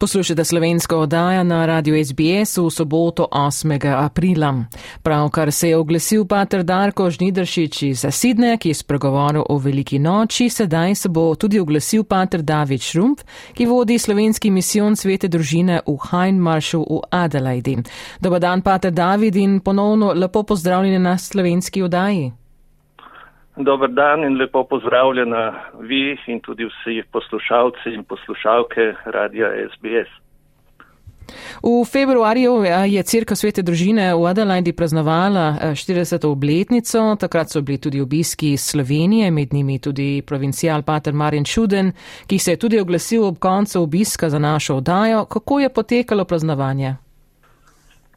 Poslušate slovensko oddajo na radiju SBS v soboto 8. aprila. Pravkar se je oglasil pater Darko Žnidršič iz Sidneja, ki je spregovoril o veliki noči, sedaj se bo tudi oglasil pater David Šrump, ki vodi slovenski misijon svete družine v Heinmarshu v Adelaidi. Dobar dan, pater David, in ponovno lepo pozdravljeni na slovenski oddaji. Dobar dan in lepo pozdravljena vi in tudi vsi poslušalci in poslušalke radija SBS. V februarju je Cirka svete družine v Adelaidi praznovala 40. obletnico, takrat so bili tudi obiski iz Slovenije, med njimi tudi provincial Pater Marjan Čuden, ki se je tudi oglasil ob koncu obiska za našo oddajo. Kako je potekalo praznovanje?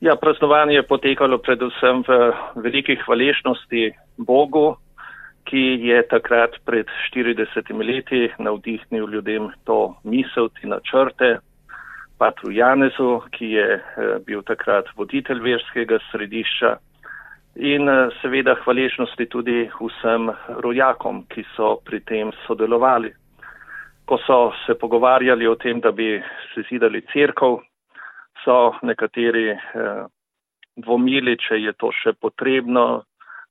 Ja, praznovanje je potekalo predvsem v veliki hvaležnosti Bogu, ki je takrat pred 40 leti navdihnil ljudem to misel, ti načrte, Patru Janezu, ki je eh, bil takrat voditelj verskega središča in eh, seveda hvaležnosti tudi vsem rojakom, ki so pri tem sodelovali. Ko so se pogovarjali o tem, da bi se zidali crkv, so nekateri eh, dvomili, če je to še potrebno,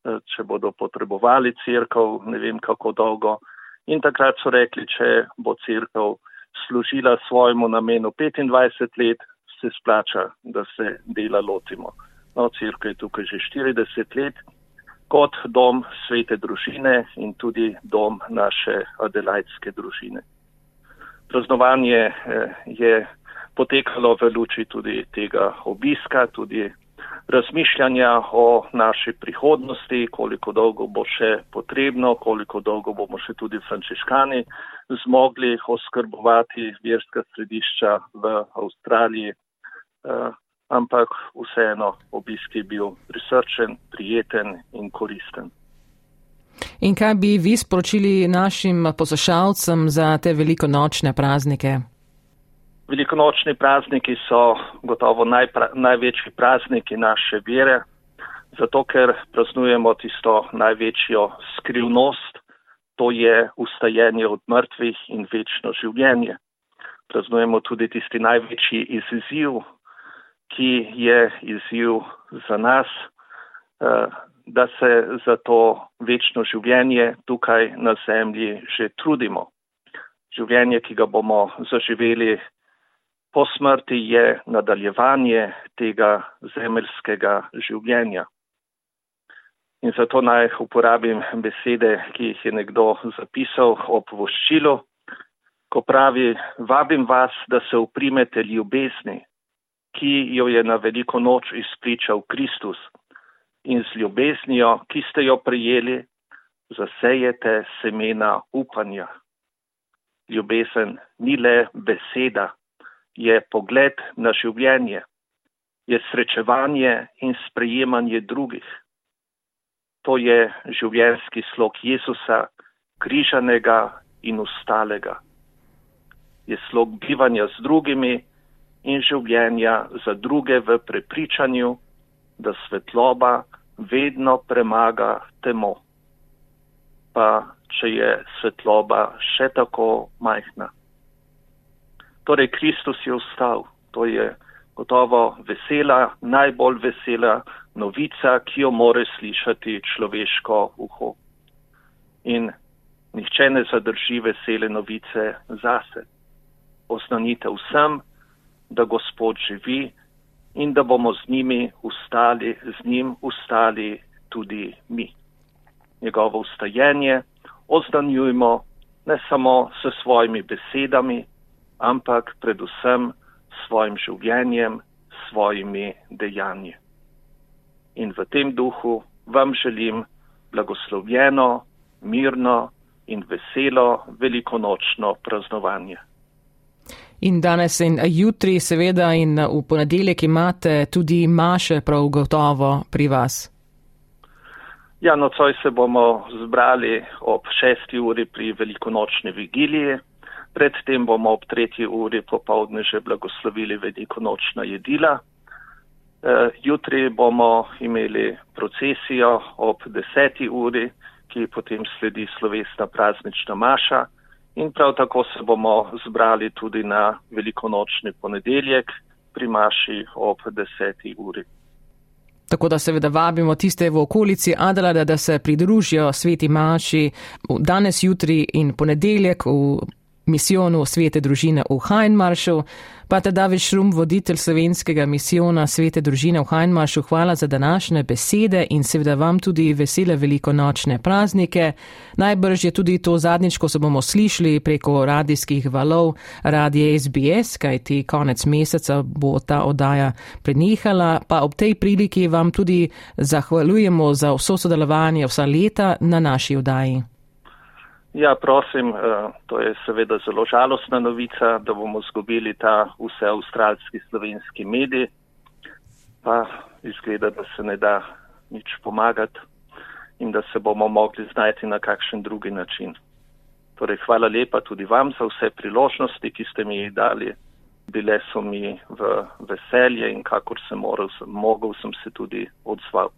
če bodo potrebovali crkv, ne vem kako dolgo. In takrat so rekli, če bo crkv služila svojemu namenu 25 let, se splača, da se dela lotimo. No, crkva je tukaj že 40 let kot dom svete družine in tudi dom naše adelajtske družine. Praznovanje eh, je potekalo v luči tudi tega obiska, tudi razmišljanja o naši prihodnosti, koliko dolgo bo še potrebno, koliko dolgo bomo še tudi frančiškani zmogli oskrbovati verska središča v Avstraliji. Eh, ampak vseeno obisk je bil prisrčen, prijeten in koristen. In kaj bi vi sporočili našim poslušalcem za te velikonočne praznike? Velikonočni prazniki so gotovo najpra, največji prazniki naše vere, zato ker praznujemo tisto največjo skrivnost, to je ustajenje od mrtvih in večno življenje. Praznujemo tudi tisti največji izziv, ki je izziv za nas, eh, da se za to večno življenje tukaj na zemlji že trudimo. Življenje, ki ga bomo zaživeli po smrti je nadaljevanje tega zemeljskega življenja. In zato naj uporabim besede, ki jih je nekdo zapisal ob voščilu, ko pravi, vabim vas, da se uprimete ljubezni, ki jo je na veliko noč izpričal Kristus in z ljubeznijo, ki ste jo prijeli, zasejete semena upanja. Ljubezen ni le beseda, je pogled na življenje, je srečevanje in sprejemanje drugih. To je življenjski slog Jezusa, križanega in ustalega. Je slog bivanja z drugimi in življenja za druge v prepričanju, da svetloba vedno premaga temo. Pa če je svetloba še tako majhna. Torej, Kristus je vstal. To je gotovo vesela, najbolj vesela novica, ki jo more slišati človeško uho. In nihče ne zadrži vesele novice zase. Oznanite vsem, da Gospod živi in da bomo z, ustali, z njim ustali tudi mi. Njegovo ustajenje oznanjujmo ne samo s svojimi besedami, ampak predvsem svojim življenjem, svojimi dejanji. In v tem duhu vam želim blagoslovljeno, mirno in veselo velikonočno praznovanje. In danes in jutri, seveda, in v ponedeljek imate tudi maše prav gotovo pri vas. Ja, nocoj se bomo zbrali ob šesti uri pri velikonočni vigiliji. Predtem bomo ob tretji uri popovdne že blagoslovili veliko nočna jedila. Jutri bomo imeli procesijo ob deseti uri, ki potem sledi slovesna praznična maša in prav tako se bomo zbrali tudi na velikonočni ponedeljek pri maši ob deseti uri. Tako da seveda vabimo tiste v okolici Adalada, da se pridružijo sveti maši danes, jutri in ponedeljek v misijonu Svete družine v Hajnmaršu. Pa te David Šrum, voditelj slovenskega misijona Svete družine v Hajnmaršu, hvala za današnje besede in seveda vam tudi vesele velikonočne praznike. Najbrž je tudi to zadnjič, ko se bomo slišali preko radijskih valov radije SBS, kajti konec meseca bo ta oddaja prenehala. Pa ob tej priliki vam tudi zahvaljujemo za vso sodelovanje vsa leta na naši oddaji. Ja, prosim, eh, to je seveda zelo žalostna novica, da bomo zgubili ta vse avstralski slovenski medij, pa izgleda, da se ne da nič pomagati in da se bomo mogli znajti na kakšen drugi način. Torej, hvala lepa tudi vam za vse priložnosti, ki ste mi jih dali. Bile so mi v veselje in kakor sem moral, mogel, sem se tudi odzval.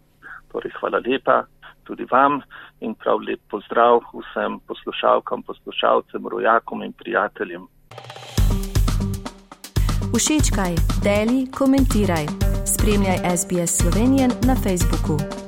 Torej, hvala lepa tudi vam in prav lep pozdrav vsem poslušalkam, poslušalcem, rojakom in prijateljem. Všečkaj, deli, komentiraj. Spremljaj SBS Slovenijo na Facebooku.